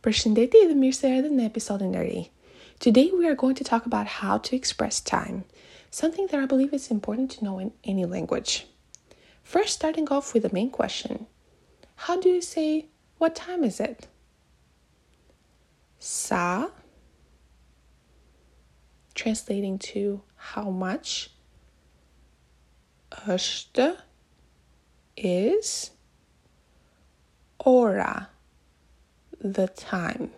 Përshëndetje dhe mirë se erdhët në episodin e ri. Today we are going to talk about how to express time, something that I believe is important to know in any language. First, starting off with the main question How do you say, What time is it? Sa, translating to how much, është, is, ora, the time.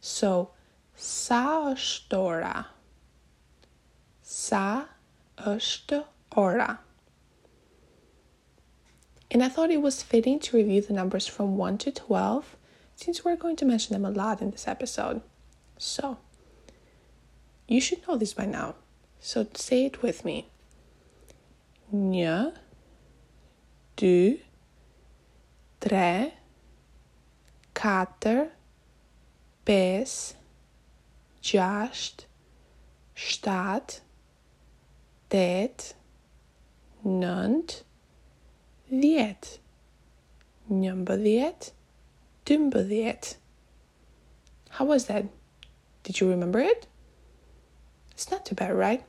So, sa ora? Sa ora? And I thought it was fitting to review the numbers from 1 to 12 since we're going to mention them a lot in this episode. So, you should know this by now. So say it with me. Një, dy, tre, katër, pesë, gjasht, shtatë, tetë, nëntë, dhjetë, njëmbëdhjetë, dymbëdhjetë. How was that? Did you remember it? It's not too bad, right?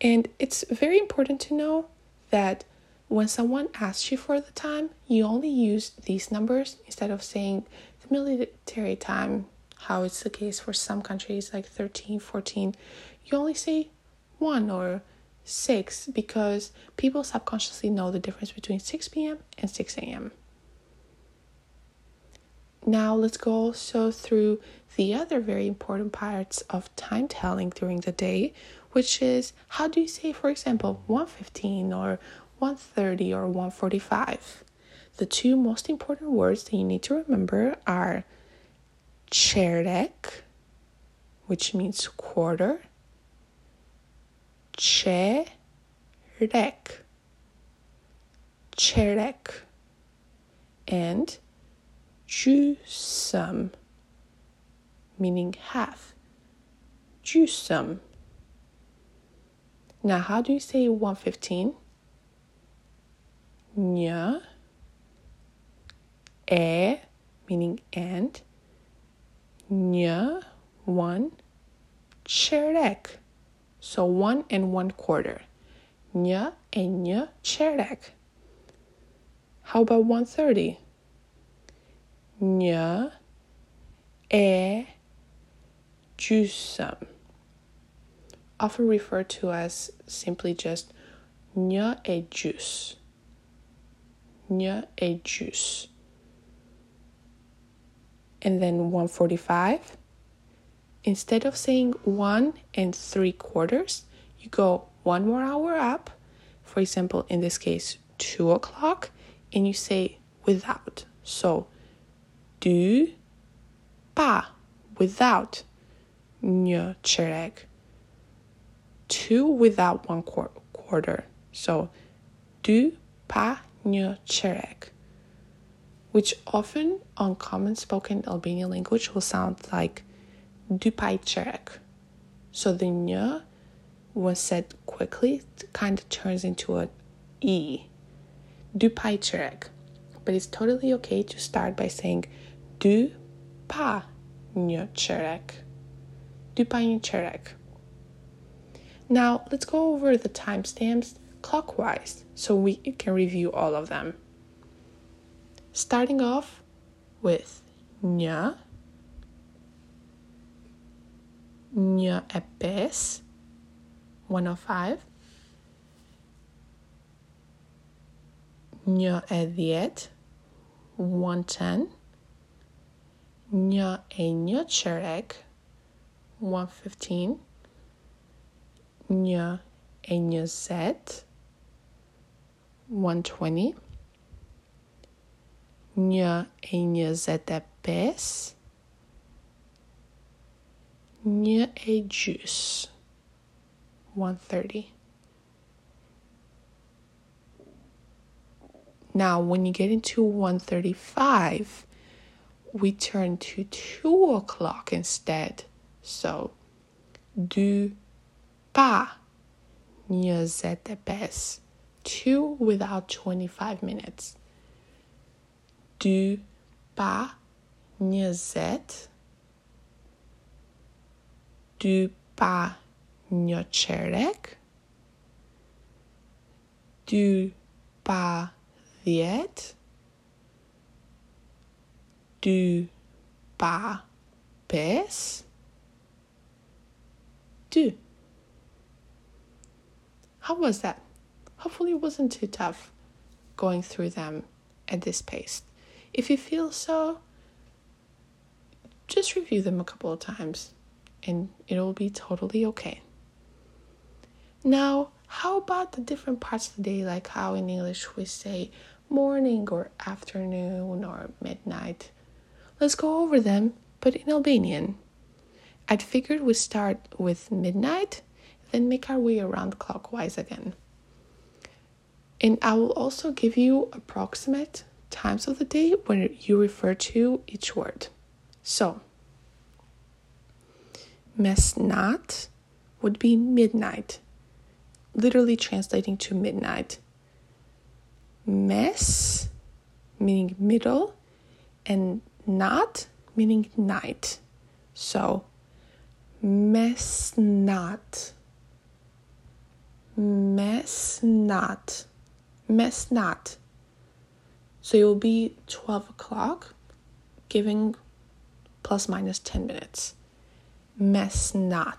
And it's very important to know that when someone asks you for the time, you only use these numbers instead of saying the military time, how it's the case for some countries like 13, 14. You only say one or six because people subconsciously know the difference between 6 p.m. and 6 a.m. Now, let's go also through the other very important parts of time telling during the day, which is how do you say, for example, 115 or 130 or 145. The two most important words that you need to remember are qerek, which means quarter, qerek, qerek, and jusum, meaning half, jusum. Now, how do you say 115? Një, e, meaning and, një, one, qerek. So one and one quarter. Një and një qerek. How about 130? Një, e, jusum. Often referred to as simply just një e jus një e gjys. And then 145. Instead of saying one and three quarters, you go one more hour up. For example, in this case, two o'clock, and you say without. So, du pa, without një qerek. Two without one quarter. So, du pa një qerek, which often on common spoken Albanian language will sound like dypaj qerek. So the një, when said quickly, kind of turns into a e. Dypaj qerek. But it's totally okay to start by saying dy pa një qerek. Dy pa një qerek. Now, let's go over the timestamps clockwise so we can review all of them. Starting off with një e pes, 105, një e dhjet, 110, një e një qerek, 115, një e njëzet, 120 një e njëzet e pes një e gjys 130 Now, when you get into 135, we turn to 2 o'clock instead. So, du pa. Njëzet e pes two without 25 minutes. Du pa 20 dy pa një qerek dy pa dhjet dy pa pes dy how was that hopefully it wasn't too tough going through them at this pace if you feel so just review them a couple of times and it'll be totally okay. Now, how about the different parts of the day, like how in English we say morning or afternoon or midnight? Let's go over them, but in Albanian. I'd figured we'd start with midnight, then make our way around clockwise again. And I will also give you approximate times of the day when you refer to each word. So, mesnat would be midnight, literally translating to midnight. Mes meaning middle, and not meaning night. So, mesnat, mesnat, mesnat. So it will be 12 o'clock, giving plus minus 10 minutes. Mesnat.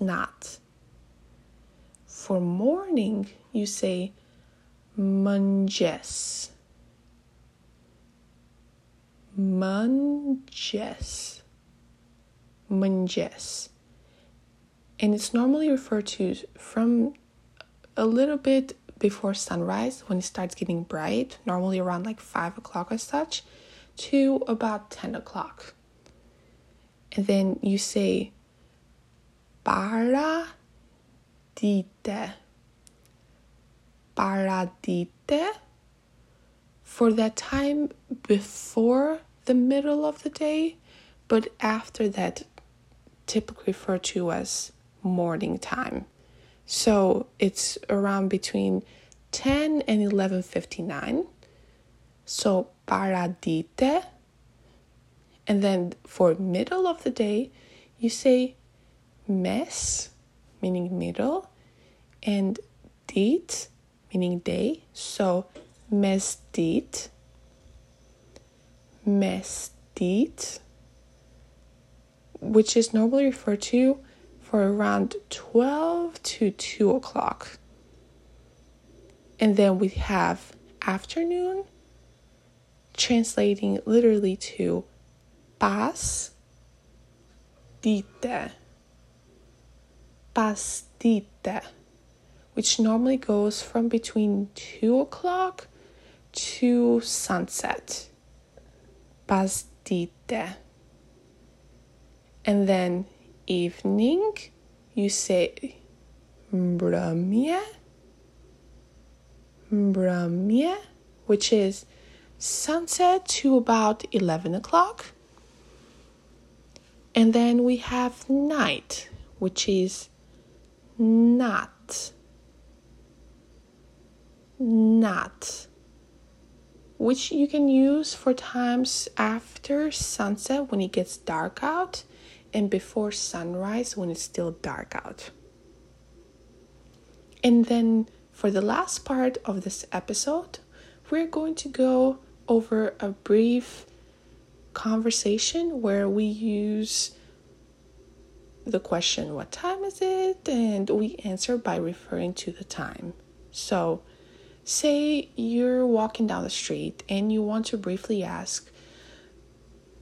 not. For morning, you say munges. Munges. Munges. And it's normally referred to from a little bit before sunrise when it starts getting bright, normally around like five o'clock or such, to about 10 o'clock. And then you say paradite. Paradite for that time before the middle of the day, but after that, typically referred to as morning time. So it's around between 10 and 11:59. So paradite. And then for middle of the day, you say mes, meaning middle, and dit, meaning day. So mesdit, mesdit, which is normally referred to for around 12 to 2 o'clock. And then we have afternoon, translating literally to pas dite. Pas dite, which normally goes from between 2 o'clock to sunset. Pas dite. And then evening, you say mbrëmje, mbrëmje, which is sunset to about 11 o'clock. And then we have night, which is not, not, which you can use for times after sunset when it gets dark out and before sunrise when it's still dark out. And then for the last part of this episode, we're going to go over a brief conversation where we use the question, What time is it? and we answer by referring to the time. So, say you're walking down the street and you want to briefly ask,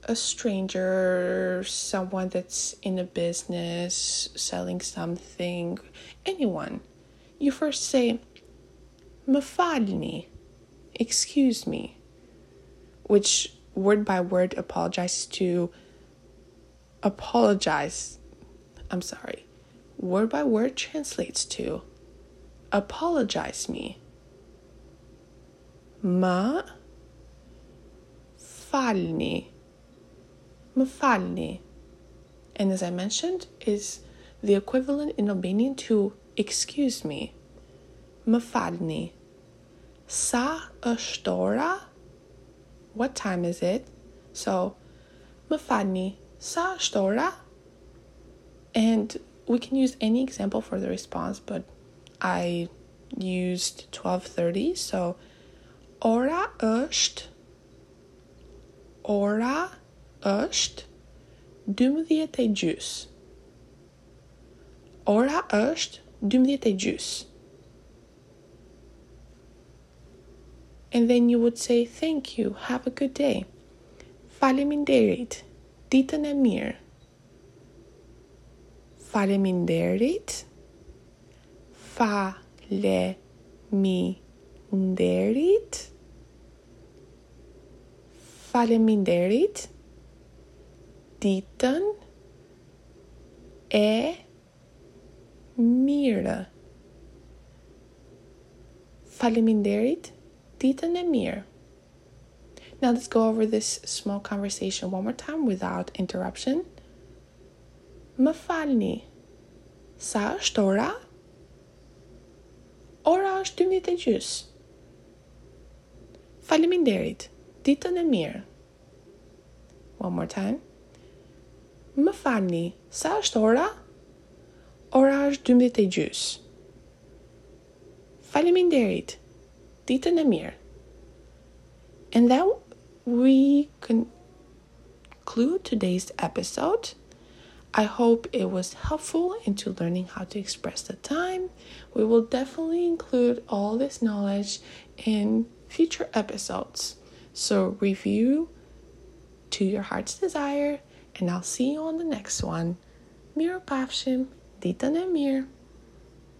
a stranger, someone that's in a business, selling something, anyone, you first say, Më falni, excuse me, which word by word apologizes to apologize. I'm sorry. Word by word translates to apologize me. Më falni Më falni. And as I mentioned, is the equivalent in Albanian to excuse me. Më falni. Sa është what time is it? So, më falni, sa është? And we can use any example for the response, but I used 12:30, so ora është ora është 12 e gjys. Ora është 12 e gjys. And then you would say, thank you, have a good day. Faleminderit, ditën e mirë. Faleminderit, faleminderit, faleminderit, ditën e mirë. Faleminderit, ditën e mirë. Now let's go over this small conversation one more time without interruption. Më falni. Sa është ora? Ora është 12 e gjys. Faleminderit. Ditën e mirë. One more time. Më falni. Sa është ora? Ora është 12 e gjys. Faleminderit. Ditën e mirë. And that we conclude today's episode. I hope it was helpful into learning how to express the time. We will definitely include all this knowledge in future episodes. So review to your heart's desire, and I'll see you on the next one. Mira Pavshim, Dita Namir.